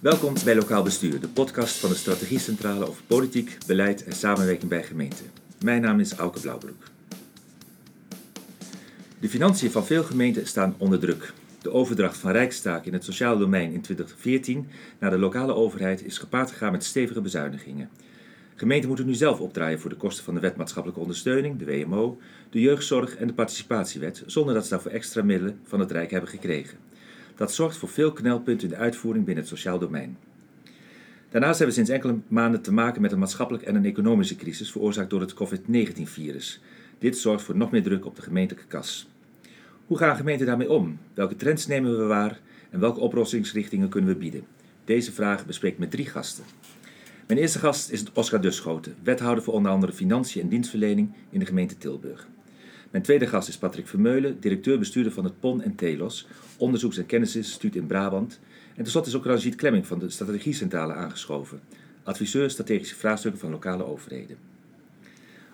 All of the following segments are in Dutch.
Welkom bij Lokaal Bestuur, de podcast van de Strategiecentrale over politiek, beleid en samenwerking bij gemeenten. Mijn naam is Auke Blauwbroek. De financiën van veel gemeenten staan onder druk. De overdracht van rijkstaak in het sociale domein in 2014 naar de lokale overheid is gepaard gegaan met stevige bezuinigingen. Gemeenten moeten nu zelf opdraaien voor de kosten van de wet maatschappelijke ondersteuning, de WMO, de jeugdzorg en de participatiewet, zonder dat ze daarvoor extra middelen van het Rijk hebben gekregen. Dat zorgt voor veel knelpunten in de uitvoering binnen het sociaal domein. Daarnaast hebben we sinds enkele maanden te maken met een maatschappelijke en een economische crisis veroorzaakt door het COVID-19-virus. Dit zorgt voor nog meer druk op de gemeentelijke kas. Hoe gaan gemeenten daarmee om? Welke trends nemen we waar en welke oplossingsrichtingen kunnen we bieden? Deze vraag bespreek ik met drie gasten. Mijn eerste gast is Oscar Duschoten, wethouder voor onder andere financiën en dienstverlening in de gemeente Tilburg. Mijn tweede gast is Patrick Vermeulen, directeur-bestuurder van het PON en TELOS, onderzoeks- en kennisinstituut in Brabant. En tenslotte is ook Rajit Klemming van de Strategiecentrale aangeschoven, adviseur strategische vraagstukken van lokale overheden.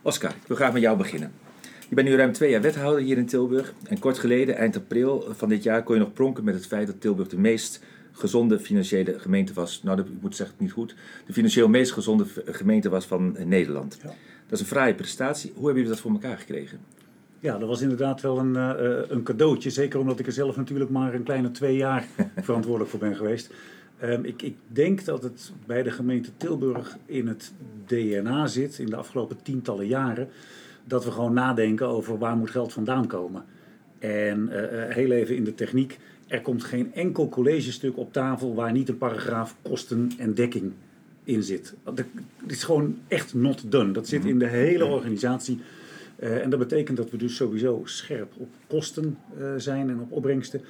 Oscar, ik wil graag met jou beginnen. Je bent nu ruim twee jaar wethouder hier in Tilburg. En kort geleden, eind april van dit jaar, kon je nog pronken met het feit dat Tilburg de meest gezonde financiële gemeente was. Nou, dat moet zeggen niet goed. De financieel meest gezonde gemeente was van Nederland. Ja. Dat is een fraaie prestatie. Hoe hebben jullie dat voor elkaar gekregen? Ja, dat was inderdaad wel een, uh, een cadeautje. Zeker omdat ik er zelf natuurlijk maar een kleine twee jaar verantwoordelijk voor ben geweest. Um, ik, ik, denk dat het bij de gemeente Tilburg in het DNA zit, in de afgelopen tientallen jaren, dat we gewoon nadenken over waar moet geld vandaan komen. En uh, heel even in de techniek, er komt geen enkel collegestuk op tafel waar niet een paragraaf kosten en dekking in zit. Dat is gewoon echt not done. Dat zit in de hele organisatie. Uh, en dat betekent dat we dus sowieso scherp op kosten uh, zijn en op opbrengsten.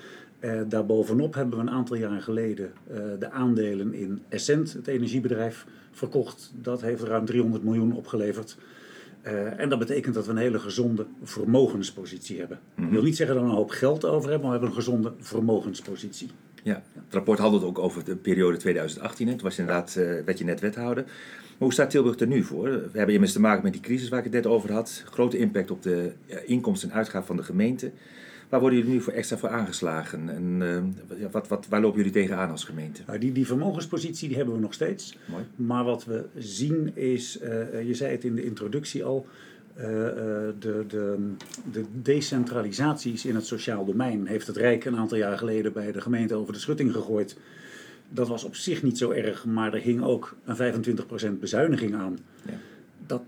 Uh, daarbovenop hebben we een aantal jaren geleden de aandelen in Essent, het energiebedrijf, verkocht. Dat heeft ruim 300 miljoen opgeleverd. en dat betekent dat we een hele gezonde vermogenspositie hebben. Mm -hmm. wil niet zeggen dat we een hoop geld over hebben, maar we hebben een gezonde vermogenspositie. Ja, het rapport had het ook over de periode 2018. Het was inderdaad, werd je net wethouder. Maar hoe staat Tilburg er nu voor? We hebben immers te maken met die crisis waar ik het net over had. Grote impact op de inkomsten en uitgaven van de gemeente. Waar worden jullie nu voor extra voor aangeslagen? En uh, wat, wat, waar lopen jullie tegenaan als gemeente? Nou, die, die vermogenspositie die hebben we nog steeds. Mooi. Maar wat we zien is, uh, je zei het in de introductie al, uh, de, de, de decentralisaties in het sociaal domein heeft het Rijk een aantal jaar geleden bij de gemeente over de schutting gegooid. Dat was op zich niet zo erg, maar er hing ook een 25% bezuiniging aan. Ja. Dat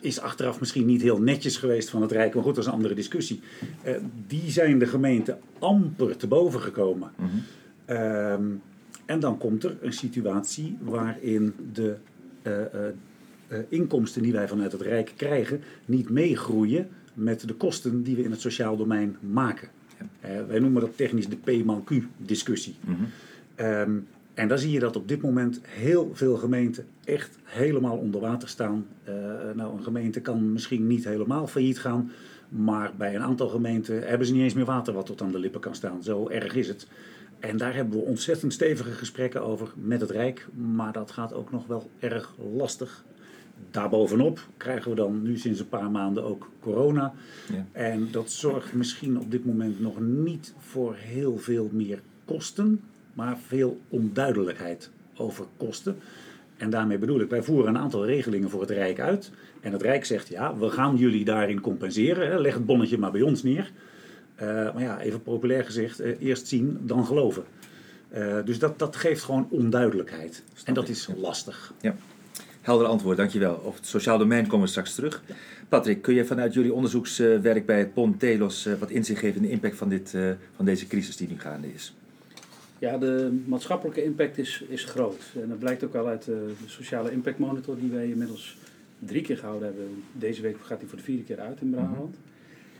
is achteraf misschien niet heel netjes geweest van het Rijk, maar goed, dat is een andere discussie. Uh, die zijn de gemeenten amper te boven gekomen. Mm -hmm. um, en dan komt er een situatie waarin de uh, inkomsten die wij vanuit het Rijk krijgen niet meegroeien met de kosten die we in het sociaal domein maken. Ja. wij noemen dat technisch de P-Q-discussie. Mm -hmm. um, en dan zie je dat op dit moment heel veel gemeenten echt helemaal onder water staan. Uh, nou, een gemeente kan misschien niet helemaal failliet gaan. Maar bij een aantal gemeenten hebben ze niet eens meer water wat tot aan de lippen kan staan. Zo erg is het. En daar hebben we ontzettend stevige gesprekken over met het Rijk. Maar dat gaat ook nog wel erg lastig. Daarbovenop krijgen we dan nu sinds een paar maanden ook corona. Ja. En dat zorgt misschien op dit moment nog niet voor heel veel meer kosten maar veel onduidelijkheid over kosten. En daarmee bedoel ik, wij voeren een aantal regelingen voor het Rijk uit. En het Rijk zegt, ja, we gaan jullie daarin compenseren. Hè. Leg het bonnetje maar bij ons neer. Uh, maar ja, even populair gezegd, uh, eerst zien, dan geloven. Uh, dus dat, dat geeft gewoon onduidelijkheid. Snap en dat ik. is lastig. Ja. Helder antwoord, dankjewel. Op het sociaal domein komen we straks terug. Patrick, kun je vanuit jullie onderzoekswerk bij het PON Telos wat inzicht geven in de impact van, dit, van deze crisis die nu gaande is? Ja, de maatschappelijke impact is, is groot. En dat blijkt ook al uit de, de sociale impact monitor die wij inmiddels drie keer gehouden hebben. Deze week gaat die voor de vierde keer uit in Brabant.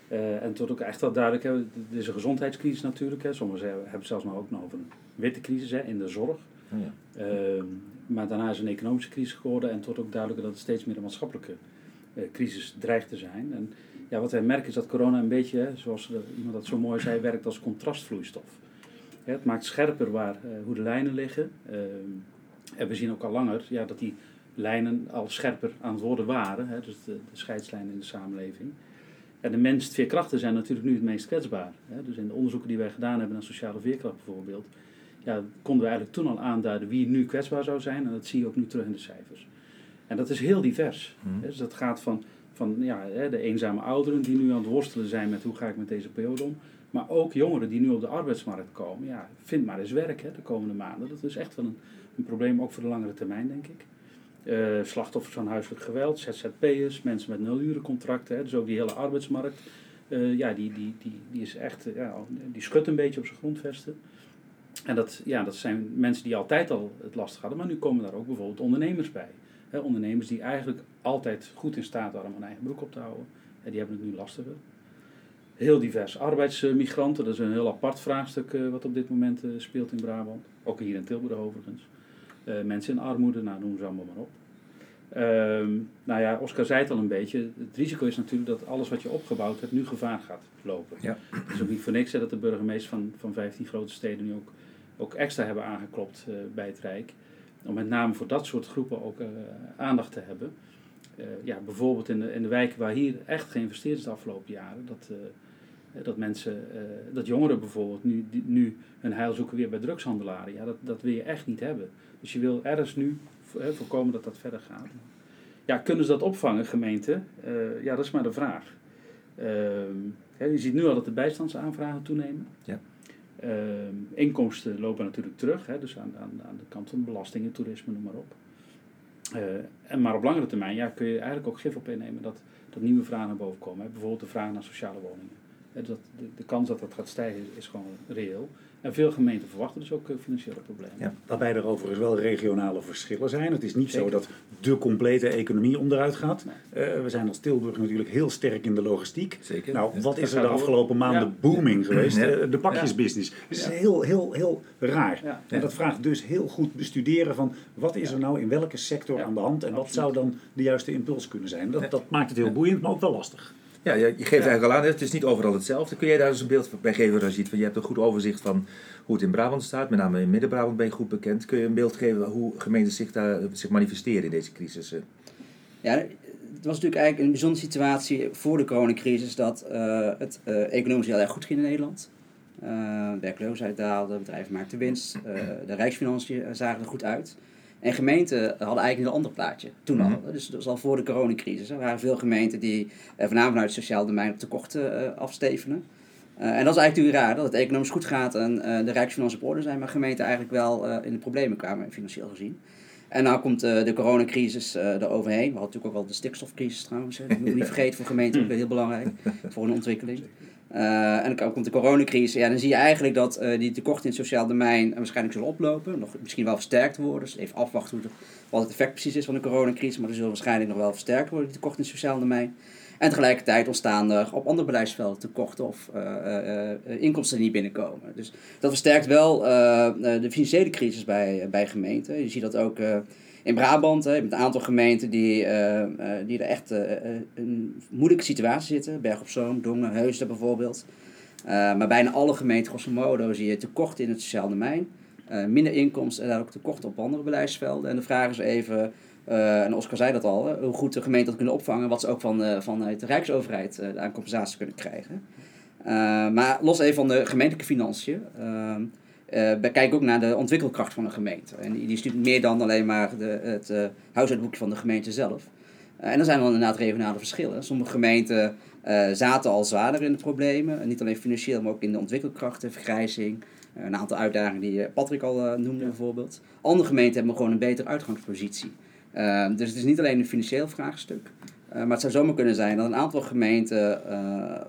Uh, en tot ook echt wel duidelijk, hè, er is een gezondheidscrisis natuurlijk. Hè. Sommigen hebben zelfs nog ook nog over een witte crisis hè, in de zorg. Oh ja. uh, maar daarna is een economische crisis geworden en tot ook duidelijk dat het steeds meer een maatschappelijke uh, crisis dreigt te zijn. En ja, wat wij merken is dat corona een beetje, zoals iemand dat zo mooi zei, werkt als contrastvloeistof. Het maakt scherper waar, uh, hoe de lijnen liggen. Uh, en we zien ook al langer ja, dat die lijnen al scherper aan het worden waren. Hè, dus de, de scheidslijnen in de samenleving. En de meest veerkrachten zijn natuurlijk nu het meest kwetsbaar. Hè. Dus in de onderzoeken die wij gedaan hebben naar sociale veerkracht bijvoorbeeld, ja, konden we eigenlijk toen al aanduiden wie nu kwetsbaar zou zijn. En dat zie je ook nu terug in de cijfers. En dat is heel divers. Mhm. Dus dat gaat van, van ja, de eenzame ouderen die nu aan het worstelen zijn met hoe ga ik met deze periode om. Maar ook jongeren die nu op de arbeidsmarkt komen. Ja, vind maar eens werk hè, de komende maanden. Dat is echt wel een, een probleem, ook voor de langere termijn, denk ik. Eh, slachtoffers van huiselijk geweld, ZZP'ers, mensen met nulurencontracten. Hè, dus ook die hele arbeidsmarkt. eh, ja, die, die, die, die is echt, eh, ja, die schudt een beetje op zijn grondvesten. En dat, ja, dat zijn mensen die altijd al het lastig hadden, maar nu komen daar ook bijvoorbeeld ondernemers bij. Ondernemers die eigenlijk altijd goed in staat waren om hun eigen broek op te houden. En die hebben het nu lastiger. Heel divers. Arbeidsmigranten, dat is een heel apart vraagstuk eh, wat op dit moment eh, speelt in Brabant. Ook hier in Tilburg overigens. Eh, mensen in armoede, nou noem ze allemaal maar op. Ehm, nou ja, Oscar zei het al een beetje. Het risico is natuurlijk dat alles wat je opgebouwd hebt nu gevaar gaat lopen. Ja. Het is ook niet voor niks hè, dat de burgemeester van, van 15 grote steden nu ook, ook extra hebben aangeklopt eh, bij het Rijk. Om met name voor dat soort groepen ook eh, aandacht te hebben. Eh, ja, bijvoorbeeld in de, in de wijken waar hier echt geïnvesteerd is de afgelopen jaren. Dat, dat mensen, dat jongeren bijvoorbeeld nu, nu hun heil zoeken weer bij drugshandelaren. Ja, dat, dat wil je echt niet hebben. Dus je wil ergens nu voorkomen dat dat verder gaat. Ja, kunnen ze dat opvangen, gemeente? Ja, dat is maar de vraag. Ehm, je ziet nu al dat de bijstandsaanvragen toenemen. Ja. Ehm, inkomsten lopen natuurlijk terug, hè, dus aan, aan, aan de kant van belastingen, toerisme, noem maar op. Eh, en maar op langere termijn ja, kun je eigenlijk ook gif op innemen dat, dat nieuwe vragen naar boven komen. Hè. Bijvoorbeeld de vraag naar sociale woningen. Dat, de kans dat dat gaat stijgen is gewoon reëel. En veel gemeenten verwachten dus ook eh, financiële problemen. Ja. Waarbij er overigens wel regionale verschillen zijn. Het is niet zo dat de complete economie onderuit gaat. Nee. Eh, we zijn als Tilburg natuurlijk heel sterk in de logistiek. Zeker. Nou, wat is er de afgelopen maanden Ja. booming geweest? Ja. Eh, de pakjesbusiness. Het is heel, heel, heel raar. Ja. En dat vraagt dus heel goed bestuderen van wat is er nou in welke sector Ja, aan de hand en wat zou dan de juiste impuls kunnen zijn. Dat, Ja. dat maakt het heel Ja. boeiend, maar ook wel lastig. Ja, je, geeft eigenlijk al aan, het is niet overal hetzelfde. Kun jij daar eens een beeld bij geven, Rajit? Want je hebt een goed overzicht van hoe het in Brabant staat. Met name in Midden-Brabant ben je goed bekend. Kun je een beeld geven hoe gemeenten zich, daar, zich manifesteren in deze crisis? eh? Ja, het was natuurlijk eigenlijk een bijzondere situatie voor de coronacrisis dat eh, het eh, economisch heel erg goed ging in Nederland. Eh werkloosheid daalde, bedrijven maakten winst, eh, de rijksfinanciën zagen er goed uit. En gemeenten hadden eigenlijk een ander plaatje, toen al. Mhm. Dus dat was al voor de coronacrisis. Er waren veel gemeenten die eh, voornamelijk vanuit het sociaal domein op tekorten eh afstevenen. Eh, en dat is eigenlijk natuurlijk raar, dat het economisch goed gaat en de rijksfinanciën op orde zijn, maar gemeenten eigenlijk wel in de problemen kwamen, financieel gezien. En nou komt de coronacrisis eh eroverheen. We hadden natuurlijk ook wel de stikstofcrisis trouwens. Hè. Dat moet je niet vergeten voor gemeenten, ook heel belangrijk voor een ontwikkeling. Eh, en dan komt de coronacrisis. Ja, dan zie je eigenlijk dat eh, die tekorten in het sociaal domein waarschijnlijk zullen oplopen. Nog misschien wel versterkt worden. Dus even afwachten hoe wat het effect precies is van de coronacrisis. Maar er zullen waarschijnlijk nog wel versterkt worden, die tekorten in het sociaal domein. En tegelijkertijd ontstaan er op andere bedrijfsvelden tekorten of eh, eh, eh, inkomsten die niet binnenkomen. Dus dat versterkt wel eh, eh, de financiële crisis bij, bij gemeenten. Je ziet dat ook eh, in Brabant, hè, met een aantal gemeenten die, eh, eh, die er echt eh, een moeilijke situatie zitten. Berg op Zoom, Dongen, Heusden bijvoorbeeld. Maar bijna alle gemeenten, grosso modo, zie je tekorten in het sociaal domein. Minder inkomsten en daar ook tekorten op andere beleidsvelden. En de vraag is even, en Oscar zei dat al, hoe goed de gemeenten dat kunnen opvangen. Wat ze ook van, vanuit de Rijksoverheid aan compensatie kunnen krijgen. Maar los even van de gemeentelijke financiën. Eh, we kijken ook naar de ontwikkelkracht van een gemeente. En die, is natuurlijk meer dan alleen maar de, het eh huishoudboekje van de gemeente zelf. Eh, en dan zijn er inderdaad regionale verschillen. Sommige gemeenten zaten al zwaarder in de problemen. En niet alleen financieel, maar ook in de ontwikkelkracht, de vergrijzing. Een aantal uitdagingen die Patrick al noemde bijvoorbeeld. Andere gemeenten hebben gewoon een betere uitgangspositie. Dus het is niet alleen een financieel vraagstuk. Maar het zou zomaar kunnen zijn dat een aantal gemeenten,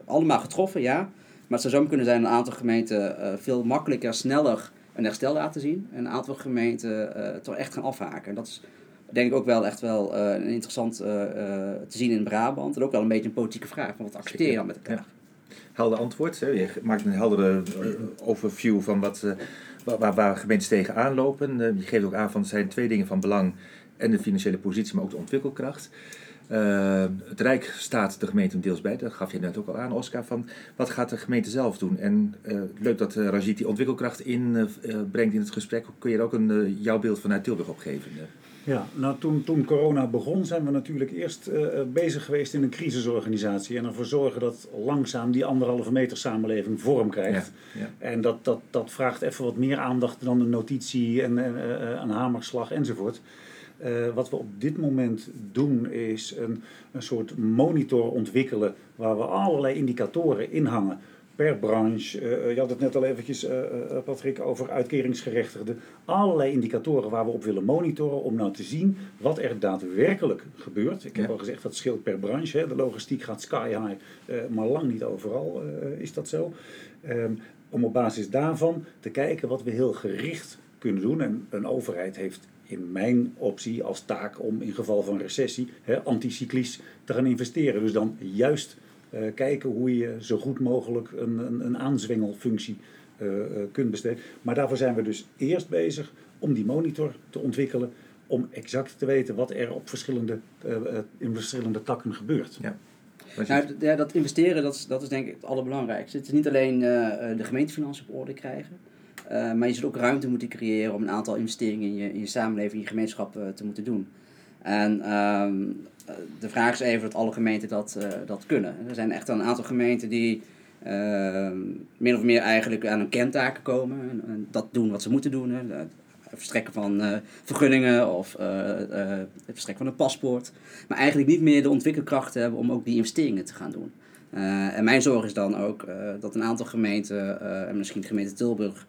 allemaal getroffen, ja. Maar het zou zomaar kunnen zijn dat een aantal gemeenten eh, veel makkelijker, sneller een herstel laten zien. En een aantal gemeenten eh toch echt gaan afhaken. En dat is denk ik ook wel echt wel eh, een interessant eh, eh, te zien in Brabant. En ook wel een beetje een politieke vraag. Van wat accepteer je dan met elkaar? Helder antwoord. Hè? Je maakt een heldere eh, overview van wat, eh, waar, waar, gemeentes tegenaan lopen. Eh, je geeft ook aan van het zijn twee dingen van belang. En de financiële positie, maar ook de ontwikkelkracht. Eh, het Rijk staat de gemeente deels bij. Dat gaf je net ook al aan, Oscar. Van wat gaat de gemeente zelf doen? En eh, leuk dat uh, Rajit die ontwikkelkracht inbrengt in het gesprek. Kun je er ook een, jouw beeld vanuit Tilburg opgeven? Ja, nou toen, toen corona begon zijn we natuurlijk eerst bezig geweest in een crisisorganisatie. En ervoor zorgen dat langzaam die anderhalve meter samenleving vorm krijgt. Ja, ja. En dat, dat, dat vraagt even wat meer aandacht dan een notitie en, en een hamerslag enzovoort. Uh, wat we op dit moment doen is een, een soort monitor ontwikkelen waar we allerlei indicatoren inhangen per branche. Uh, je had het net al eventjes, uh, Patrick, over uitkeringsgerechtigden. Allerlei indicatoren waar we op willen monitoren om nou te zien wat er daadwerkelijk gebeurt. Ik heb ja. al gezegd dat scheelt per branche. Hè. De logistiek gaat sky high, maar lang niet overal is dat zo. Um, om op basis daarvan te kijken wat we heel gericht kunnen doen. En een overheid heeft in mijn optie als taak om in geval van recessie hè, anticyclisch te gaan investeren. Dus dan juist uh, kijken hoe je zo goed mogelijk een, een, een aanzwengelfunctie uh, uh, kunt besteden. Maar daarvoor zijn we dus eerst bezig om die monitor te ontwikkelen. Om exact te weten wat er op verschillende, in verschillende takken gebeurt. Ja. Nou, ja, dat investeren dat is, dat is denk ik het allerbelangrijkste. Het is niet alleen de gemeentefinanciën op orde krijgen. Uh, maar je zult ook ruimte moeten creëren om een aantal investeringen in je, in je samenleving, in je gemeenschap uh, te moeten doen. En um, de vraag is even dat alle gemeenten dat, uh, dat kunnen. Er zijn echt een aantal gemeenten die min of meer eigenlijk aan hun kentaken komen. En, dat doen wat ze moeten doen. Hè. Het verstrekken van vergunningen of het verstrekken van een paspoort. Maar eigenlijk niet meer de ontwikkelkrachten hebben om ook die investeringen te gaan doen. en mijn zorg is dan ook dat een aantal gemeenten, en misschien de gemeente Tilburg,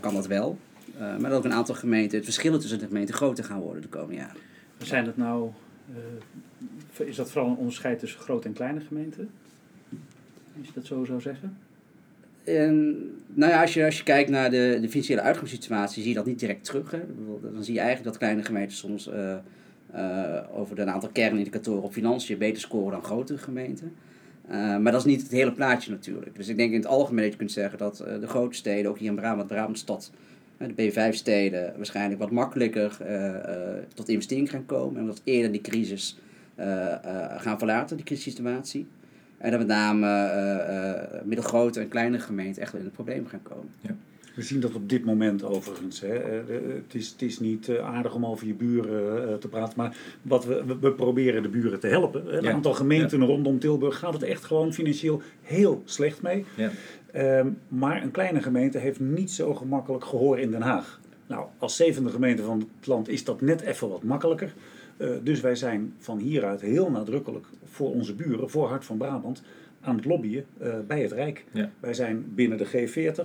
kan dat wel. Uh, maar dat ook een aantal gemeenten, het verschil tussen de gemeenten groter gaan worden de komende jaren. Zijn dat nou, is dat vooral een onderscheid tussen grote en kleine gemeenten? Als je dat zo zou zeggen? En, nou ja, als je, als je kijkt naar de, de financiële uitgangssituatie, zie je dat niet direct terug. Hè. Dan zie je eigenlijk dat kleine gemeenten soms over een aantal kernindicatoren op financiën beter scoren dan grotere gemeenten. Uh, maar dat is niet het hele plaatje natuurlijk. Dus ik denk in het algemeen dat je kunt zeggen dat uh, de grote steden, ook hier in Brabant, Brabantstad, uh, de B5-steden, waarschijnlijk wat makkelijker tot investering gaan komen. En wat eerder die crisis gaan verlaten, die crisissituatie. En dat met name middelgrote en kleine gemeenten echt wel in het probleem gaan komen. Ja. We zien dat op dit moment overigens. Hè. Het, is, het is niet aardig om over je buren te praten, maar wat we, we proberen de buren te helpen. Een ja. aantal gemeenten ja. rondom Tilburg gaat het echt gewoon financieel heel slecht mee. Ja. Um, maar een kleine gemeente heeft niet zo gemakkelijk gehoor in Den Haag. Nou, als zevende gemeente van het land is dat net even wat makkelijker. Uh, dus wij zijn van hieruit heel nadrukkelijk voor onze buren, voor Hart van Brabant, aan het lobbyen uh, bij het Rijk. Ja. Wij zijn binnen de G40, uh,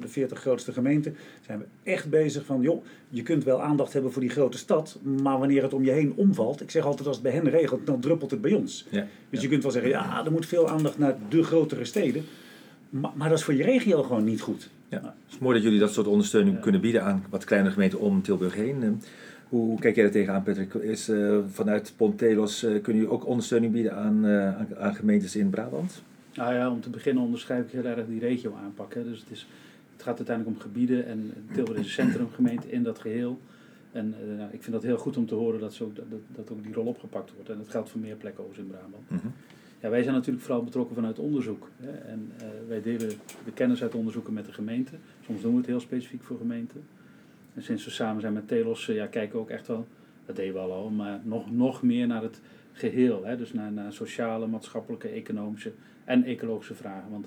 de 40 grootste gemeenten, zijn we echt bezig van, joh, je kunt wel aandacht hebben voor die grote stad, maar wanneer het om je heen omvalt, ik zeg altijd als het bij hen regelt, dan druppelt het bij ons. Ja. Dus ja. je kunt wel zeggen, ja, er moet veel aandacht naar de grotere steden, maar, maar dat is voor je regio gewoon niet goed. Ja. Het is mooi dat jullie dat soort ondersteuning kunnen bieden aan wat kleine gemeenten om Tilburg heen. Hoe, hoe, kijk jij er tegenaan, Patrick? Is, uh, vanuit Pontelos uh, kun je ook ondersteuning bieden aan, uh, aan, aan, gemeentes in Brabant? Nou ja, om te beginnen onderschrijf ik heel erg die regio aanpakken. Dus het, is, het gaat uiteindelijk om gebieden en Tilburg is een centrumgemeente in dat geheel. En nou, ik vind dat heel goed om te horen dat, zo, dat, dat ook die rol opgepakt wordt. En dat geldt voor meer plekken over in Brabant. Mm -hmm. Ja, wij zijn natuurlijk vooral betrokken vanuit onderzoek. Hè. En wij delen de kennis uit onderzoeken met de gemeente. Soms doen we het heel specifiek voor gemeenten. En sinds we samen zijn met Telos, ja, kijken we ook echt wel, dat deden we al al, maar nog, nog meer naar het geheel. Hè? Dus naar, naar sociale, maatschappelijke, economische en ecologische vragen. Want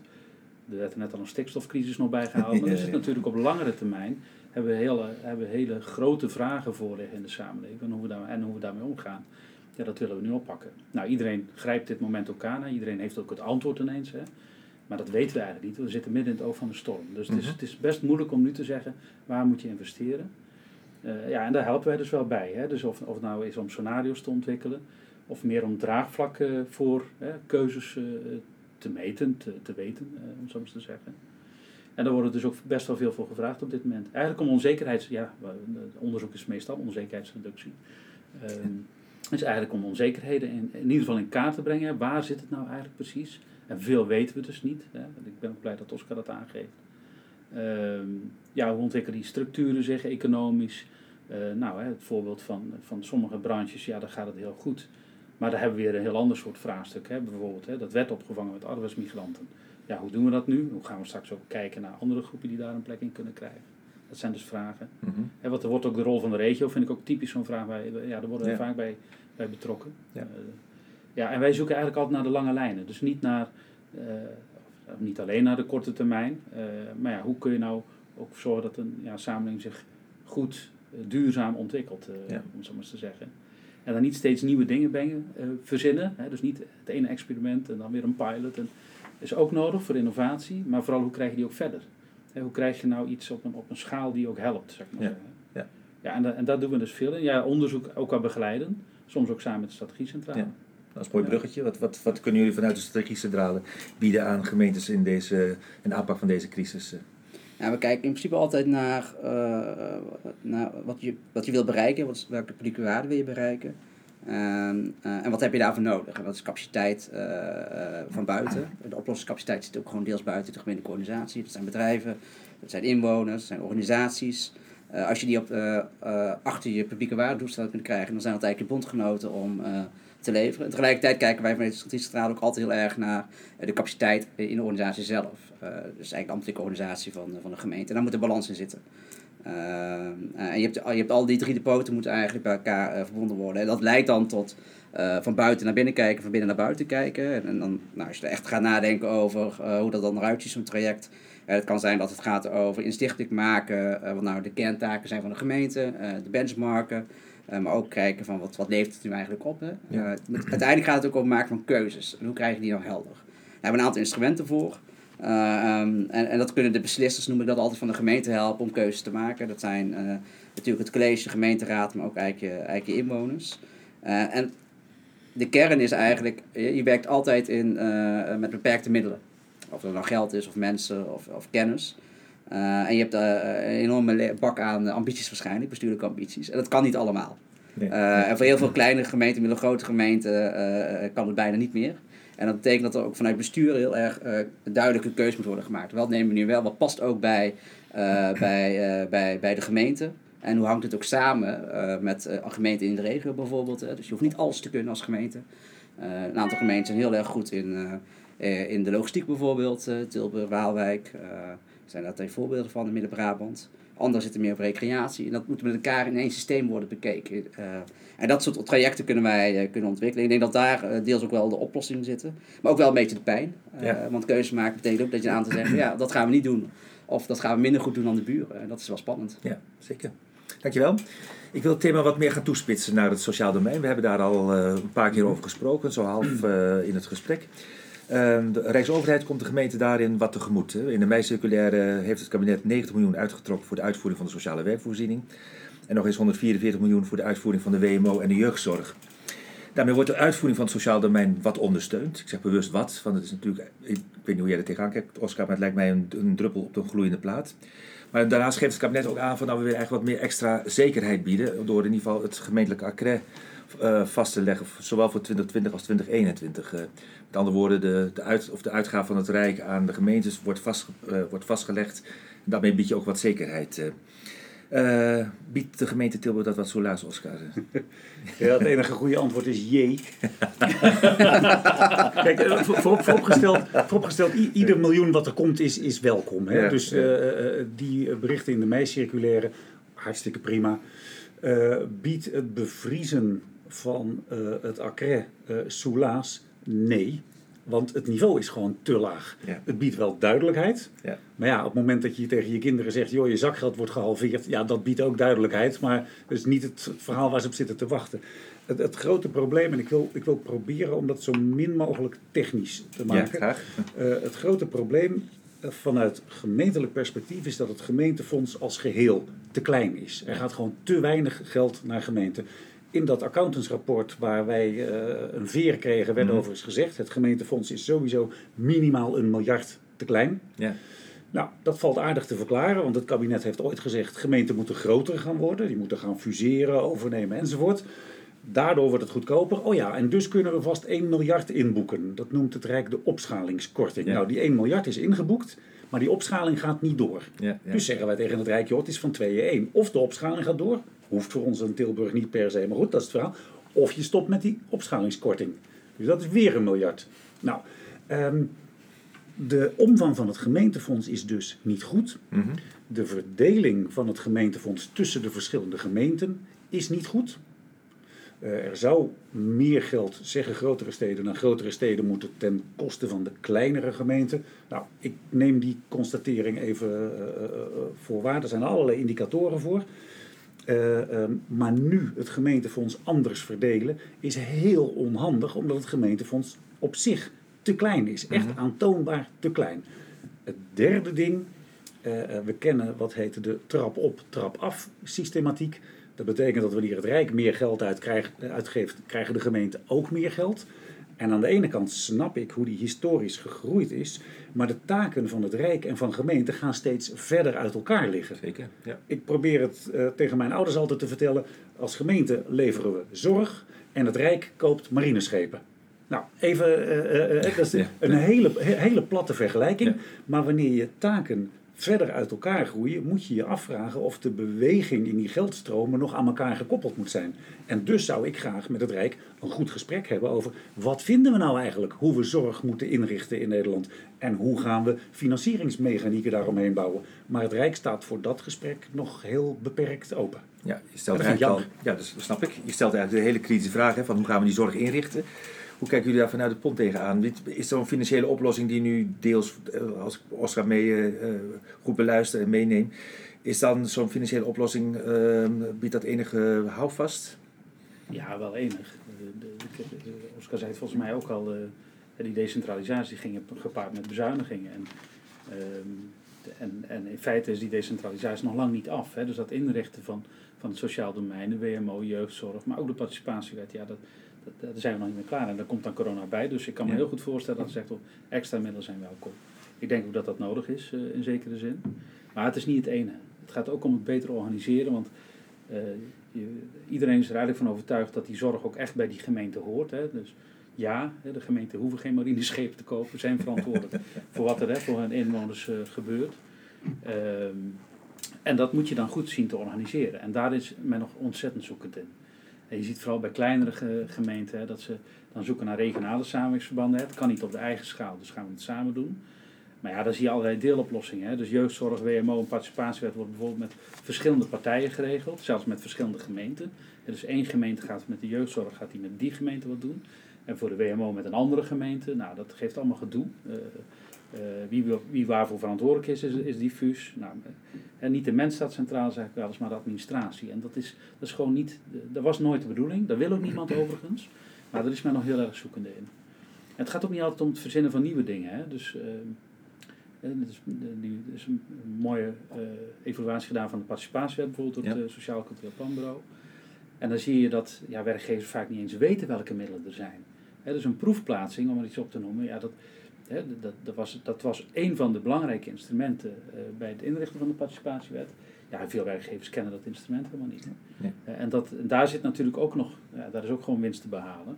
er werd er net al een stikstofcrisis nog bij gehaald. Maar er zit natuurlijk op langere termijn, hebben we hele, hebben we hele grote vragen voor liggen in de samenleving. En hoe, we daar, en hoe we daarmee omgaan. Ja, dat willen we nu oppakken. Nou, iedereen grijpt dit moment ook aan. Iedereen heeft ook het antwoord ineens. Hè? Maar dat weten we eigenlijk niet. We zitten midden in het oog van de storm. Dus het, is, het is best moeilijk om nu te zeggen waar moet je investeren. Uh, ja, en daar helpen wij dus wel bij. Hè? Dus of, of het nou is om scenario's te ontwikkelen, of meer om draagvlakken voor hè, keuzes uh, te meten, te, te weten, uh, om zo eens te zeggen. En daar wordt dus ook best wel veel voor gevraagd op dit moment. Eigenlijk om onzekerheids... Ja, onderzoek is meestal onzekerheidsreductie. Uh, is eigenlijk om onzekerheden in, in ieder geval in kaart te brengen. Waar zit het nou eigenlijk precies? En veel weten we dus niet. Hè? Ik ben ook blij dat Oscar dat aangeeft. Uh, ja, hoe ontwikkelen die structuren zich economisch? Uh, nou, hè, het voorbeeld van, van sommige branches, ja, daar gaat het heel goed. Maar daar hebben we weer een heel ander soort vraagstuk. Hè? Bijvoorbeeld, hè, dat werd opgevangen met arbeidsmigranten. Ja, hoe doen we dat nu? Hoe gaan we straks ook kijken naar andere groepen die daar een plek in kunnen krijgen? Dat zijn dus vragen. En wat er wordt ook de rol van de regio, vind ik ook typisch zo'n vraag. Bij, ja, daar worden we Ja. vaak bij, bij betrokken. Ja. Eh, ja, en wij zoeken eigenlijk altijd naar de lange lijnen. Dus niet naar, eh, niet alleen naar de korte termijn. eh, maar ja, hoe kun je nou ook zorgen dat een ja, samenleving zich goed, eh, duurzaam ontwikkelt, Ja. om het zo maar eens te zeggen. En dan niet steeds nieuwe dingen brengen, verzinnen. Hè? Dus niet het ene experiment en dan weer een pilot. En, is ook nodig voor innovatie, maar vooral hoe krijg je die ook verder? Hè, hoe krijg je nou iets op een, op een schaal die ook helpt, zeg maar. Ja, zeggen. ja. ja en, da- en daar doen we dus veel in. Ja, onderzoek ook wel begeleiden, soms ook samen met de strategiecentrale. Ja. Dat een mooi bruggetje. Wat, wat, wat kunnen jullie vanuit de strategiecentrale bieden aan gemeentes in deze in de aanpak van deze crisis? Ja, we kijken in principe altijd naar, eh, naar wat, je, wat je wil bereiken, wat, welke publieke waarde wil je bereiken. En, eh, en wat heb je daarvoor nodig? En wat is capaciteit eh, van buiten? De oplossingscapaciteit zit ook gewoon deels buiten de gemeentelijke organisatie. Dat zijn bedrijven, dat zijn inwoners, dat zijn organisaties. Als je die op, achter je publieke waardedoelstelling kunt krijgen, dan zijn dat eigenlijk je bondgenoten om te leveren. En tegelijkertijd kijken wij vanuit de strategische ook altijd heel erg naar eh, de capaciteit in de organisatie zelf. Eh, dus eigenlijk de ambtelijke organisatie van, van de gemeente. En daar moet de balans in zitten. Eh, eh, en je hebt, je hebt al die drie depoten moeten eigenlijk bij elkaar eh, verbonden worden. En dat leidt dan tot eh, van buiten naar binnen kijken, van binnen naar buiten kijken. En, dan, nou, als je echt gaat nadenken over eh, hoe dat dan eruit ziet, zo'n traject. Eh, het kan zijn dat het gaat over inzichtelijk maken, eh, wat nou de kerntaken zijn van de gemeente, eh, de benchmarken. Eh, maar ook kijken van wat, wat levert het nu eigenlijk op. Hè? Ja. Eh, uiteindelijk gaat het ook over het maken van keuzes. En hoe krijg je die nou helder? Daar hebben we een aantal instrumenten voor. Eh, ehm, en, en dat kunnen de beslissers, noem ik dat altijd, van de gemeente helpen om keuzes te maken. Dat zijn natuurlijk het college, de gemeenteraad, maar ook eigenlijk je, eigenlijk je inwoners. En de kern is eigenlijk, je, je werkt altijd in, met beperkte middelen. Of dat nou geld is, of mensen, of, of kennis. Eh, en je hebt eh, een enorme bak aan ambities waarschijnlijk, bestuurlijke ambities. En dat kan niet allemaal. Nee. Eh, en voor heel veel kleine gemeenten, middelgrote gemeenten, eh, kan het bijna niet meer. En dat betekent dat er ook vanuit bestuur heel erg eh, duidelijke keuze moet worden gemaakt. Wat nemen we nu wel, wat past ook bij, eh, bij, eh, bij, bij de gemeente. En hoe hangt het ook samen eh, met eh, gemeenten in de regio bijvoorbeeld. Hè? Dus je hoeft niet alles te kunnen als gemeente. Eh, een aantal gemeenten zijn heel erg goed in, eh, eh, in de logistiek bijvoorbeeld. eh, Tilburg, Waalwijk, eh zijn daar twee voorbeelden van in Midden-Brabant. Anderen zitten meer op recreatie. En dat moet met elkaar in één systeem worden bekeken. Eh, en dat soort trajecten kunnen wij eh, kunnen ontwikkelen. Ik denk dat daar eh, deels ook wel de oplossingen zitten. Maar ook wel een beetje de pijn. Ja. Want keuze maken betekent ook dat je aan te zeggen... ja, dat gaan we niet doen. Of dat gaan we minder goed doen dan de buren. En dat is wel spannend. Ja, zeker. Dankjewel. Ik wil het thema wat meer gaan toespitsen naar het sociaal domein. We hebben daar al een paar keer over gesproken, zo half in het gesprek. Ehm, de Rijksoverheid komt de gemeente daarin wat tegemoet. In de meicirculaire heeft het kabinet 90 miljoen uitgetrokken voor de uitvoering van de sociale werkvoorziening. En nog eens 144 miljoen voor de uitvoering van de WMO en de jeugdzorg. Daarmee wordt de uitvoering van het sociaal domein wat ondersteund. Ik zeg bewust wat, want het is natuurlijk, ik weet niet hoe jij er tegenaan kijkt, Oscar, maar het lijkt mij een, een druppel op de gloeiende plaat. Maar daarnaast geeft het kabinet ook aan van nou, we willen eigenlijk wat meer extra zekerheid bieden. Door in ieder geval het gemeentelijke accret eh, vast te leggen, zowel voor 2020 als 2021. Eh, met andere woorden, de, de, uit, of de uitgave van het Rijk aan de gemeentes wordt, vast, eh, wordt vastgelegd. En daarmee bied je ook wat zekerheid. biedt de gemeente Tilburg dat wat soelaas, Oscar? Ja, het enige goede antwoord is jee. Kijk, voor, voor, vooropgesteld, vooropgesteld ieder miljoen wat er komt is, is welkom. Hè? Ja, dus die berichten in de mei-circulaire, hartstikke prima. Biedt het bevriezen van eh, het accret eh soelaas? Nee. Want het niveau is gewoon te laag. Ja. Het biedt wel duidelijkheid. Ja. Maar ja, op het moment dat je tegen je kinderen zegt... joh, je zakgeld wordt gehalveerd... ja, dat biedt ook duidelijkheid. Maar dat is niet het verhaal waar ze op zitten te wachten. Het, het grote probleem, en ik wil, ik wil proberen om dat zo min mogelijk technisch te Ja, maken... graag. Eh, het grote probleem vanuit gemeentelijk perspectief is dat het gemeentefonds als geheel te klein is. Er gaat gewoon te weinig geld naar gemeenten. In dat accountantsrapport waar wij eh, een veer kregen, werd Mhm. overigens gezegd: het gemeentefonds is sowieso minimaal een miljard te klein. Ja. Nou, dat valt aardig te verklaren, want het kabinet heeft ooit gezegd: gemeenten moeten groter gaan worden, die moeten gaan fuseren, overnemen enzovoort. Daardoor wordt het goedkoper. Oh ja, en dus kunnen we vast 1 miljard inboeken. Dat noemt het Rijk de opschalingskorting. Ja. Nou, die 1 miljard is ingeboekt, maar die opschaling gaat niet door. Ja, ja. Dus zeggen wij tegen het Rijk, joh, het is van 2 in 1. Of de opschaling gaat door, hoeft voor ons in Tilburg niet per se, maar goed, dat is het verhaal. Of je stopt met die opschalingskorting. Dus dat is weer een miljard. Nou, ehm, De omvang van het gemeentefonds is dus niet goed. Mhm. De verdeling van het gemeentefonds tussen de verschillende gemeenten is niet goed. Eh, er zou meer geld, zeggen grotere steden, naar grotere steden moeten ten koste van de kleinere gemeenten. Nou, ik neem die constatering even eh, voor waar. Er zijn allerlei indicatoren voor. Eh, ehm, maar nu het gemeentefonds anders verdelen is heel onhandig, omdat het gemeentefonds op zich te klein is. Echt Mhm. aantoonbaar te klein. Het derde ding, eh, eh, we kennen wat heet de trap op, trap af systematiek. Dat betekent dat wanneer het Rijk meer geld uitgeeft, krijgen de gemeenten ook meer geld. En aan de ene kant snap ik hoe die historisch gegroeid is, maar de taken van het Rijk en van gemeenten gaan steeds verder uit elkaar liggen. Zeker, ja. Ik probeer het eh, tegen mijn ouders altijd te vertellen. Als gemeente leveren we zorg en het Rijk koopt marineschepen. Nou, even, eh, eh, dat is een hele, he- hele platte vergelijking. Ja. Maar wanneer je taken verder uit elkaar groeien, moet je je afvragen of de beweging in die geldstromen nog aan elkaar gekoppeld moet zijn. En dus zou ik graag met het Rijk een goed gesprek hebben over wat vinden we nou eigenlijk hoe we zorg moeten inrichten in Nederland en hoe gaan we financieringsmechanieken daaromheen bouwen. Maar het Rijk staat voor dat gesprek nog heel beperkt open. Ja, je stelt eigenlijk al, ja, dat snap ik. Je stelt eigenlijk de hele kritische vraag hè, van hoe gaan we die zorg inrichten. Hoe kijken jullie daar vanuit het pond tegenaan? Is een financiële oplossing die nu deels, eh, als ik Oscar mee eh, eh, goed beluister en meeneem, is dan zo'n financiële oplossing, eh, biedt dat enige houvast? Ja, wel enig. De, de, de- de- Oscar zei het volgens mij ook al, eh, die decentralisatie ging gepaard met bezuinigingen. En, ehm, de- en, en in feite is die decentralisatie nog lang niet af. Hè. Dus dat inrichten van, van het sociaal domein, de WMO, jeugdzorg, maar ook de participatiewet, ja, dat, daar zijn we nog niet mee klaar. En daar komt dan corona bij. Dus ik kan me Ja. heel goed voorstellen dat ze zegt, oh, extra middelen zijn welkom. Ik denk ook dat dat nodig is, eh, in zekere zin. Maar het is niet het ene. Het gaat ook om het beter organiseren, want eh, je- iedereen is er eigenlijk van overtuigd dat die zorg ook echt bij die gemeente hoort. Hè. Dus ja, de gemeente hoeven geen marineschepen te kopen, zijn verantwoordelijk voor wat er hè, voor hun inwoners eh, gebeurt. Ehm, en dat moet je dan goed zien te organiseren. En daar is men nog ontzettend zoekend in. En je ziet vooral bij kleinere ge- gemeenten dat ze dan zoeken naar regionale samenwerkingsverbanden. Het kan niet op de eigen schaal, dus gaan we het samen doen. Maar ja, dan zie je allerlei deeloplossingen. Hè. Dus jeugdzorg, WMO en participatiewet wordt bijvoorbeeld met verschillende partijen geregeld, zelfs met verschillende gemeenten. En dus één gemeente gaat met de jeugdzorg, gaat die met die gemeente wat doen. En voor de WMO met een andere gemeente. Nou, dat geeft allemaal gedoe. Eh, eh, wie, wie waarvoor verantwoordelijk is, is, is diffuus. Nou, eh, en niet de mens staat centraal, zeg ik wel eens, maar de administratie. En dat is, dat is gewoon niet, dat was nooit de bedoeling. Daar wil ook niemand overigens. Maar daar is men nog heel erg zoekende in. En het gaat ook niet altijd om het verzinnen van nieuwe dingen. Hè? Dus eh, eh, er is, er is een mooie evaluatie gedaan van de participatiewet, bijvoorbeeld door het Ja. Sociaal Cultureel Planbureau. En dan zie je dat ja, werkgevers vaak niet eens weten welke middelen er zijn. Hè, dus een proefplaatsing, om er iets op te noemen, ja, dat, dat, dat, was, dat was een van de belangrijke instrumenten eh, bij het inrichten van de participatiewet. Ja, veel werkgevers kennen dat instrument helemaal niet. Nee. Eh, en, dat, en daar zit natuurlijk ook nog, ja, daar is ook gewoon winst te behalen.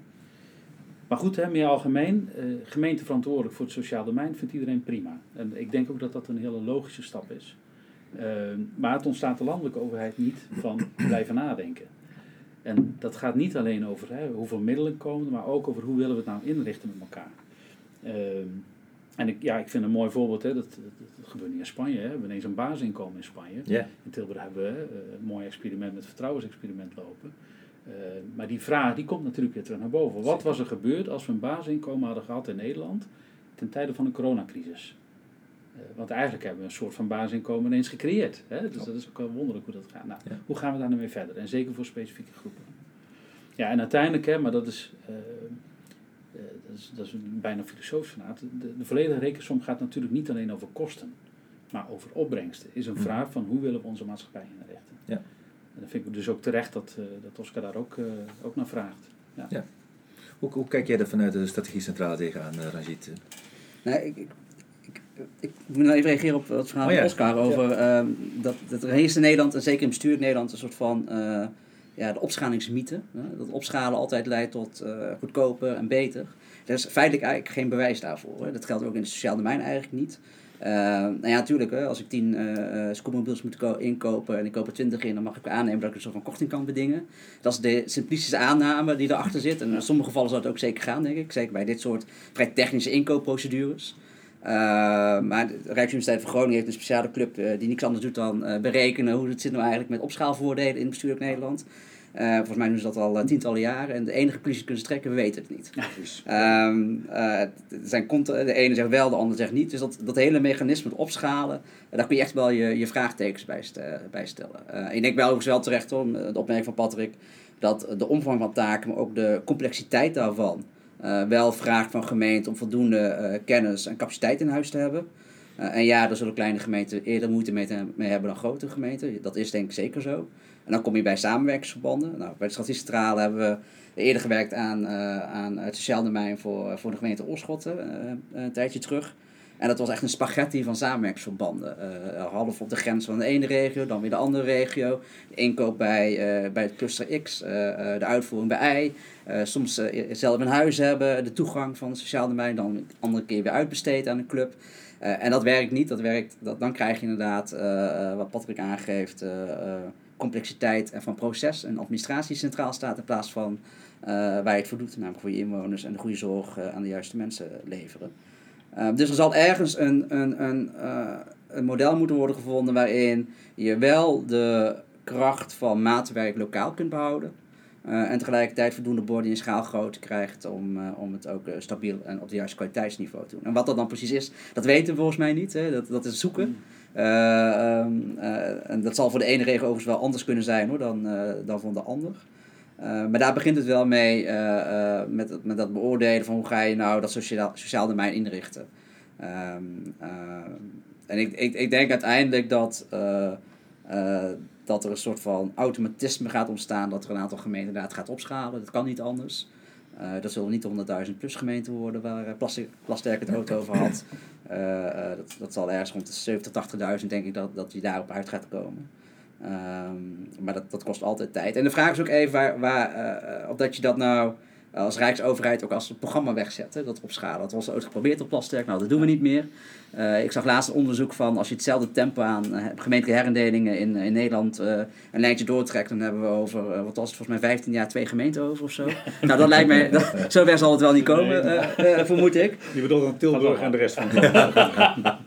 Maar goed, hè, meer algemeen, eh, gemeente verantwoordelijk voor het sociaal domein vindt iedereen prima. En ik denk ook dat dat een hele logische stap is. Eh, maar het ontstaat de landelijke overheid niet van blijven nadenken. En dat gaat niet alleen over hè, hoeveel middelen komen, maar ook over hoe willen we het nou inrichten met elkaar. Ehm, en ik, ja, ik vind een mooi voorbeeld, hè, dat, dat, dat gebeurt niet in Spanje. Hè. We hebben ineens een basisinkomen in Spanje. In Tilburg hebben we hè, een mooi experiment met vertrouwensexperiment lopen. Eh, maar die vraag die komt natuurlijk weer terug naar boven. Wat was er gebeurd als we een basisinkomen hadden gehad in Nederland ten tijde van de coronacrisis? Eh, want eigenlijk hebben we een soort van basisinkomen ineens gecreëerd. Hè? Dus dat is ook wel wonderlijk hoe dat gaat. Nou, Ja. Hoe gaan we daar nou mee verder? En zeker voor specifieke groepen. Ja, en uiteindelijk, hè, maar dat is, eh, eh, dat is, dat is een bijna filosofisch vanuit. De, de volledige rekensom gaat natuurlijk niet alleen over kosten, maar over opbrengsten. Is een Mhm. vraag van hoe willen we onze maatschappij inrichten. Ja. En dan vind ik dus ook terecht dat, eh, dat Oscar daar ook, eh, ook naar vraagt. Ja. Hoe, hoe kijk jij er vanuit de strategie centraal tegenaan, uh, Rajit? Nee, ik, ik, ik, ik moet nou even reageren op het verhaal Oh ja. van Oscar over ehm, dat, dat er heerst in Nederland, en zeker in bestuur Nederland, een soort van eh, ja, de opschalingsmythe. Hè? Dat opschalen altijd leidt tot eh, goedkoper en beter. Er is feitelijk eigenlijk geen bewijs daarvoor. Hè? Dat geldt ook in het sociaal domein eigenlijk niet. Eh, nou ja, natuurlijk, hè, als ik tien eh uh, scootmobiels moet ko- inkopen en ik koop er twintig in, dan mag ik aannemen dat ik een soort van korting kan bedingen. Dat is de simplistische aanname die erachter zit. En in sommige gevallen zou het ook zeker gaan, denk ik. Zeker bij dit soort vrij technische inkoopprocedures. Maar de Rijksuniversiteit van Groningen heeft een speciale club die niks anders doet dan berekenen hoe het zit nou eigenlijk met opschaalvoordelen in bestuurlijk Nederland. Uh, volgens mij doen ze dat al uh, tientallen jaren. En de enige conclusie kunnen ze trekken, we weten het niet. Ja, um, uh, zijn de ene zegt wel, de ander zegt niet. Dus dat, dat hele mechanisme, het opschalen, daar kun je echt wel je, je vraagtekens bij, bij stellen. ik denk wel ook wel terecht, hoor, de opmerking van Patrick, dat de omvang van taken, maar ook de complexiteit daarvan, wel vraagt van gemeenten om voldoende kennis en capaciteit in huis te hebben. en ja, daar zullen kleine gemeenten eerder moeite mee, hebben dan grote gemeenten. Dat is denk ik zeker zo. En dan kom je bij samenwerkingsverbanden. Nou, bij de Statistische hebben we eerder gewerkt aan, aan het sociaal domein voor, voor de gemeente Oorschot een tijdje terug. En dat was echt een spaghetti van samenwerkingsverbanden. Uh, half op de grens van de ene regio, dan weer de andere regio. De inkoop bij, bij het cluster X, de uitvoering bij Y. soms zelf een huis hebben, de toegang van het sociaal domein, dan een andere keer weer uitbesteed aan een club. en dat werkt niet. Dat werkt, dat, dan krijg je inderdaad, wat Patrick aangeeft, complexiteit van proces en administratie centraal staat in plaats van waar je het voor doet, namelijk voor je inwoners en de goede zorg aan de juiste mensen leveren. Uh, dus er zal ergens een, een, een, een model moeten worden gevonden waarin je wel de kracht van maatwerk lokaal kunt behouden. en tegelijkertijd voldoende borden in schaalgrootte krijgt om, om het ook stabiel en op het juiste kwaliteitsniveau te doen. En wat dat dan precies is, dat weten we volgens mij niet. Hè? Dat, dat is zoeken. Mm. Eh, ehm, eh, en dat zal voor de ene regio overigens wel anders kunnen zijn hoor, dan, eh, dan voor de ander. Maar daar begint het wel mee met, met dat beoordelen van hoe ga je nou dat sociaal, sociaal domein inrichten. Ehm, en ik, ik, ik denk uiteindelijk dat, dat er een soort van automatisme gaat ontstaan dat er een aantal gemeenten inderdaad gaat opschalen. Dat kan niet anders. Uh, dat zullen niet 100.000 plus gemeenten worden waar uh, Plasterk het ook over had. Uh, dat, dat zal ergens rond de 70.000, 80.000 denk ik dat, dat je daarop uit gaat komen. Um, maar dat, dat kost altijd tijd. En de vraag is ook even waar, waar of dat je dat nou als Rijksoverheid ook als programma wegzetten, dat opschalen. Dat was ooit geprobeerd op Plasterk, nou dat doen we niet meer. Uh, ik zag laatst een onderzoek van als je hetzelfde tempo aan uh, gemeentelijke herindelingen in, in Nederland uh, een lijntje doortrekt, dan hebben we over, wat was het volgens mij 15 jaar twee gemeenten over of zo. nou dat lijkt mij, dat, zover zal het wel niet komen, nee. vermoed ik. Je bedoelt dan Tilburg en de rest van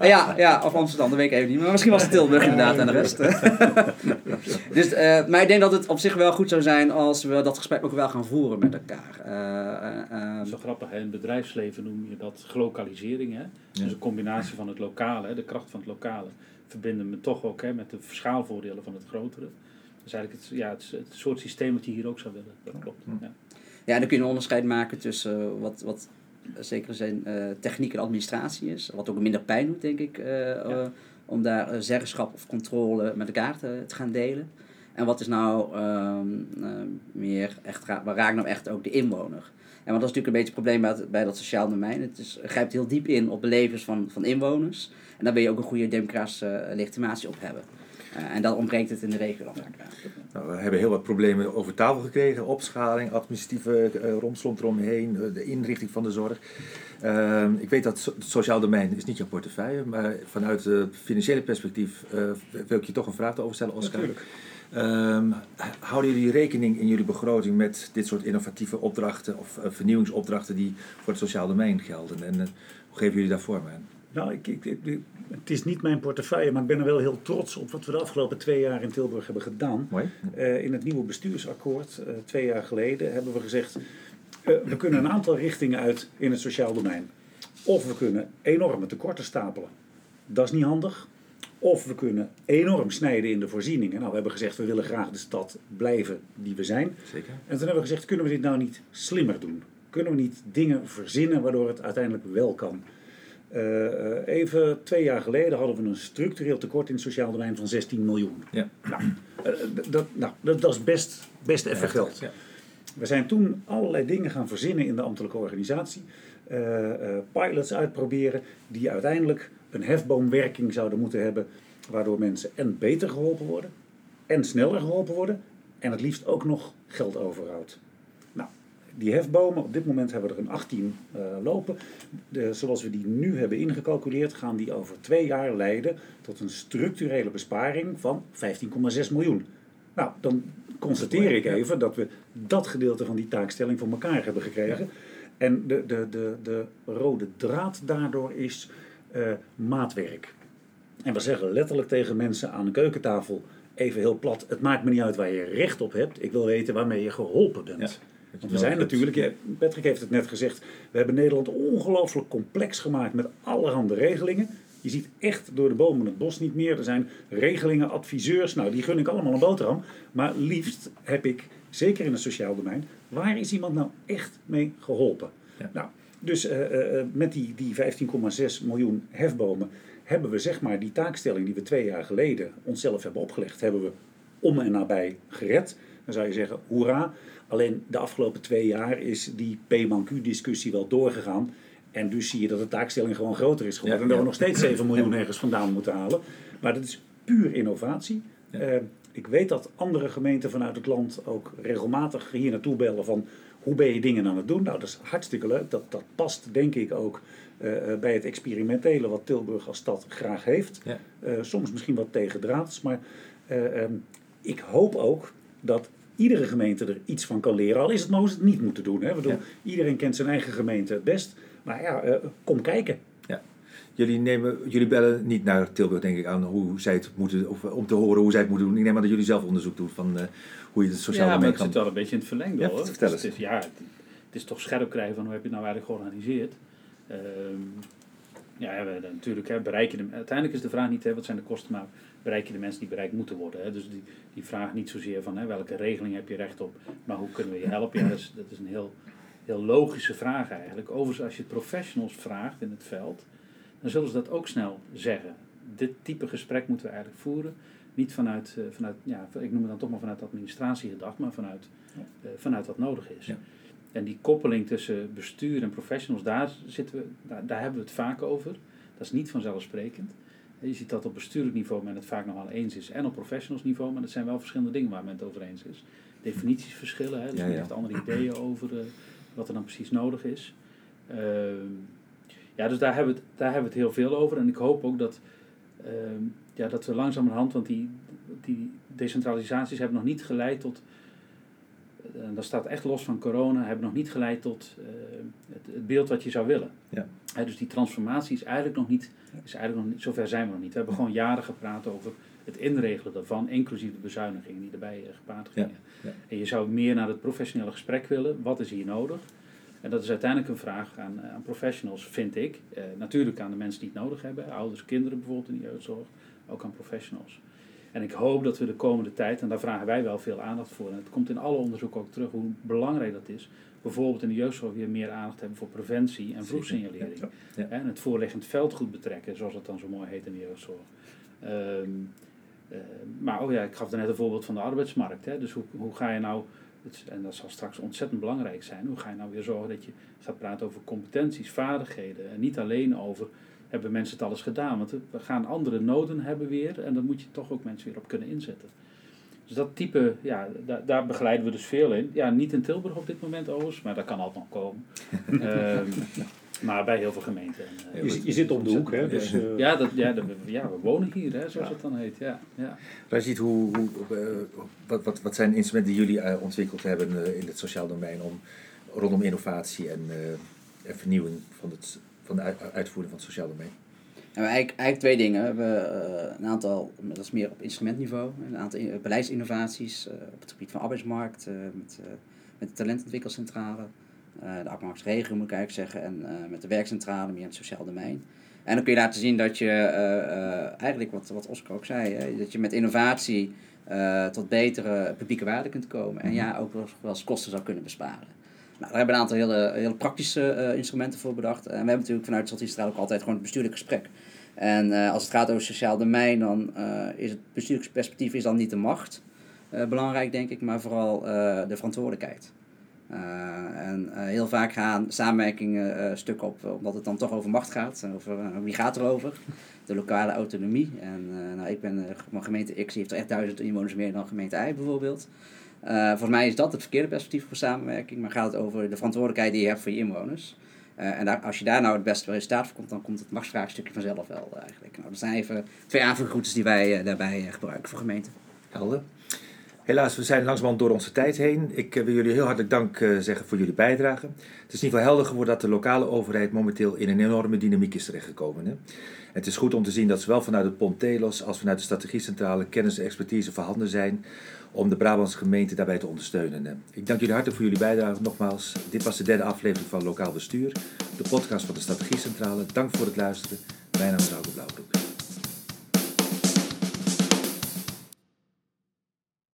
Ja, ja, of Amsterdam, dat weet ik even niet, maar misschien was het Tilburg inderdaad en de rest. dus, maar ik denk dat het op zich wel goed zou zijn als we dat gesprek ook wel gaan voeren met elkaar. Zo grappig, hè? in het bedrijfsleven noem je dat gelokalisering. Hè? Dus een combinatie van het lokale, de kracht van het lokale, verbinden we toch ook hè, met de schaalvoordelen van het grotere. Dat is eigenlijk het, ja, het, het soort systeem wat je hier ook zou willen. Dat klopt. Ja, ja dan kun je een onderscheid maken tussen uh, wat, wat zeker zijn uh, techniek en administratie is. Wat ook minder pijn doet, denk ik, ja. om daar zeggenschap of controle met elkaar te, te gaan delen. En wat is nou um, meer echt, waar raakt nou echt ook de inwoner? En want dat is natuurlijk een beetje het probleem bij, bij dat sociaal domein. Het, is, grijpt heel diep in op de levens van, van inwoners. En daar wil je ook een goede democratische uh, legitimatie op hebben. Uh, en dan ontbreekt het in de regio dan vaak. Nou, we hebben heel wat problemen over tafel gekregen. Opschaling, administratieve uh, romslomp eromheen, de inrichting van de zorg. Uh, ik weet dat het sociaal domein is niet jouw portefeuille, maar vanuit het financiële perspectief wil ik je toch een vraag over stellen, Oscar. Natuurlijk. Um, houden jullie rekening in jullie begroting met dit soort innovatieve opdrachten of uh, vernieuwingsopdrachten die voor het sociaal domein gelden? En uh, hoe geven jullie daar vorm aan? Nou, ik, ik, ik, het is niet mijn portefeuille, maar ik ben er wel heel trots op wat we de afgelopen twee jaar in Tilburg hebben gedaan. Mooi. Uh, in het nieuwe bestuursakkoord, twee jaar geleden, hebben we gezegd: we kunnen een aantal richtingen uit in het sociaal domein. Of we kunnen enorme tekorten stapelen. Dat is niet handig. Of we kunnen enorm snijden in de voorzieningen. Nou, we hebben gezegd, we willen graag de stad blijven die we zijn. Zeker. En toen hebben we gezegd, kunnen we dit nou niet slimmer doen? Kunnen we niet dingen verzinnen waardoor het uiteindelijk wel kan? Uh, even twee jaar geleden hadden we een structureel tekort in het sociaal domein van 16 miljoen. Ja. Nou, uh, dat, nou, dat, dat, is best, best even geld. Ja. We zijn toen allerlei dingen gaan verzinnen in de ambtelijke organisatie. pilots uitproberen die uiteindelijk een hefboomwerking zouden moeten hebben, waardoor mensen en beter geholpen worden, en sneller geholpen worden, en het liefst ook nog geld overhoudt. Nou, die hefbomen, op dit moment hebben we er een 18 uh, lopen. De, zoals we die nu hebben ingecalculeerd, gaan die over twee jaar leiden tot een structurele besparing van 15,6 miljoen. Nou, dan constateer ik even dat we dat gedeelte van die taakstelling voor elkaar hebben gekregen. En de, de, de, de rode draad daardoor is eh, maatwerk. En we zeggen letterlijk tegen mensen aan de keukentafel, even heel plat, het maakt me niet uit waar je recht op hebt. Ik wil weten waarmee je geholpen bent. Ja. Want we zijn natuurlijk, Patrick heeft het net gezegd, we hebben Nederland ongelooflijk complex gemaakt met allerhande regelingen. Je ziet echt door de bomen het bos niet meer. Er zijn regelingen, adviseurs, nou die gun ik allemaal een boterham. Maar liefst heb ik, zeker in het sociaal domein, waar is iemand nou echt mee geholpen? Ja. Nou, dus eh, eh, met die, die 15,6 miljoen hefbomen hebben we zeg maar die taakstelling die we twee jaar geleden onszelf hebben opgelegd, hebben we om en nabij gered. Dan zou je zeggen, hoera. Alleen de afgelopen twee jaar is die P-man-Q-discussie wel doorgegaan. En dus zie je dat de taakstelling gewoon groter is geworden. Ja, en dat we nog steeds 7 miljoen ergens vandaan moeten halen. Maar dat is puur innovatie. Ja. Eh, ik weet dat andere gemeenten vanuit het land ook regelmatig hier naartoe bellen van hoe ben je dingen aan het doen. Nou, dat is hartstikke leuk. Dat, dat past denk ik ook eh, eh, bij het experimentele wat Tilburg als stad graag heeft. Ja. Eh, soms misschien wat tegendraads, maar eh, ehm, ik hoop ook dat iedere gemeente er iets van kan leren. Al is het maar hoe ze het niet moeten doen. Hè. Bedoel, Ja. Iedereen kent zijn eigen gemeente het best. Maar ja, kom kijken. Jullie, nemen, jullie bellen niet naar Tilburg, denk ik, aan hoe zij het moeten, of om te horen hoe zij het moeten doen. Ik neem aan dat jullie zelf onderzoek doen van eh, hoe je het sociaal ja, het kan zit wel een beetje in het verlengde Ja, hoor. vertel Dus. Het is, ja, het, het is toch scherp krijgen van hoe heb je het nou eigenlijk georganiseerd. Ehm, ja, we, natuurlijk, hè, bereik je de, uiteindelijk is de vraag niet hè, wat zijn de kosten, maar bereik je de mensen die bereikt moeten worden. Hè. Dus die, die vraag niet zozeer van hè, welke regeling heb je recht op, maar hoe kunnen we je helpen. Ja, dat, is, dat is een heel, heel logische vraag eigenlijk. Overigens, als je professionals vraagt in het veld, dan zullen ze dat ook snel zeggen. Dit type gesprek moeten we eigenlijk voeren. Niet vanuit, eh, vanuit ja, ik noem het dan toch maar vanuit administratie gedacht, maar vanuit, eh, vanuit wat nodig is. Ja. En die koppeling tussen bestuur en professionals, daar, zitten we, daar, daar hebben we het vaak over. Dat is niet vanzelfsprekend. Je ziet dat op bestuurlijk niveau men het vaak nog wel eens is en op professionals niveau, maar dat zijn wel verschillende dingen waar men het over eens is. Definities verschillen, hè, dus Ja, men ja. heeft andere ideeën over eh, wat er dan precies nodig is. Ehm, ja, dus daar hebben, we het, daar hebben we het heel veel over en ik hoop ook dat, ehm, ja, dat we langzamerhand, want die, die decentralisaties hebben nog niet geleid tot, en dat staat echt los van corona, hebben nog niet geleid tot eh, het, het beeld wat je zou willen. Ja. Dus die transformatie is eigenlijk nog niet, is eigenlijk nog niet, zover zijn we nog niet. We hebben gewoon jaren gepraat over het inregelen daarvan, inclusief de bezuinigingen die erbij eh, gepaard gingen. ja. En je zou meer naar het professionele gesprek willen, wat is hier nodig? En dat is uiteindelijk een vraag aan, aan professionals, vind ik. Eh, natuurlijk aan de mensen die het nodig hebben, ouders, kinderen bijvoorbeeld in de jeugdzorg, ook aan professionals. En ik hoop dat we de komende tijd, en daar vragen wij wel veel aandacht voor, en het komt in alle onderzoeken ook terug hoe belangrijk dat is, bijvoorbeeld in de jeugdzorg weer meer aandacht hebben voor preventie en vroegsignalering. Ja, ja. En het voorliggend veld goed betrekken, zoals het dan zo mooi heet in de jeugdzorg. Ehm, eh, maar oh ja, ik gaf net een voorbeeld van de arbeidsmarkt. Hè. Dus hoe, hoe ga je nou, en dat zal straks ontzettend belangrijk zijn, hoe ga je nou weer zorgen dat je gaat praten over competenties, vaardigheden en niet alleen over hebben mensen het alles gedaan. Want we gaan andere noden hebben weer en dan moet je toch ook mensen weer op kunnen inzetten. Dus dat type, ja, daar, daar begeleiden we dus veel in. Ja, niet in Tilburg op dit moment overigens, maar dat kan altijd nog komen. Ehm, maar bij heel veel gemeenten. En, eh, Je, je zit op de hoek, hè? Dus, eh, ja, dat, ja, dat, ja, we wonen hier, hè, zoals het dan heet. Ja, ja. Rajit, hoe, hoe, eh, wat, wat, wat zijn instrumenten die jullie eh, ontwikkeld hebben eh, in het sociaal domein om, rondom innovatie en, eh, en vernieuwing van, het, van de uit- uitvoering van het sociaal domein? Nou, eigenlijk, eigenlijk twee dingen. We hebben een aantal, dat is meer op instrumentniveau, een aantal in- beleidsinnovaties eh, op het gebied van arbeidsmarkt, eh, met, eh, met de talentontwikkelcentrale, de arbeidsmarktregio moet ik eigenlijk zeggen, en eh, met de werkcentrale meer in het sociaal domein. En dan kun je laten zien dat je, eh, eh, eigenlijk wat, wat Oscar ook zei, dat je met innovatie eh, tot betere publieke waarde kunt komen. En ja, ook wel, eens kosten zou kunnen besparen. Nou, daar hebben we een aantal hele, hele praktische eh, instrumenten voor bedacht. En we hebben natuurlijk vanuit Stadsinstraal ook altijd gewoon het bestuurlijk gesprek. En eh, als het gaat over sociaal domein, dan eh, is het bestuurlijk perspectief is dan niet de macht eh, belangrijk, denk ik, maar vooral eh, de verantwoordelijkheid. Eh, en eh, heel vaak gaan samenwerkingen eh, stuk op, omdat het dan toch over macht gaat. Over, wie gaat erover? De lokale autonomie. En nou, ik ben van gemeente X, die heeft er echt duizend inwoners meer dan gemeente Y bijvoorbeeld. Eh volgens mij is dat het verkeerde perspectief voor samenwerking, maar gaat het over de verantwoordelijkheid die je hebt voor je inwoners. En als je daar nou het beste resultaat voor komt, dan komt het machtsvraagstukje vanzelf wel eigenlijk. Nou, dat zijn even twee aanvulgroutes die wij daarbij gebruiken voor gemeenten. Helder. Helaas, we zijn langzamerhand door onze tijd heen. Ik wil jullie heel hartelijk dank zeggen voor jullie bijdrage. Het is in ieder geval helder geworden dat de lokale overheid momenteel in een enorme dynamiek is terechtgekomen. Hè? Het is goed om te zien dat zowel vanuit het Pontelos als vanuit de strategiecentrale kennis en expertise voorhanden zijn om de Brabantse gemeente daarbij te ondersteunen. Ik dank jullie hartelijk voor jullie bijdrage nogmaals. Dit was de derde aflevering van Lokaal Bestuur, de podcast van de strategiecentrale. Dank voor het luisteren. Mijn naam is Auke Blauwbroek.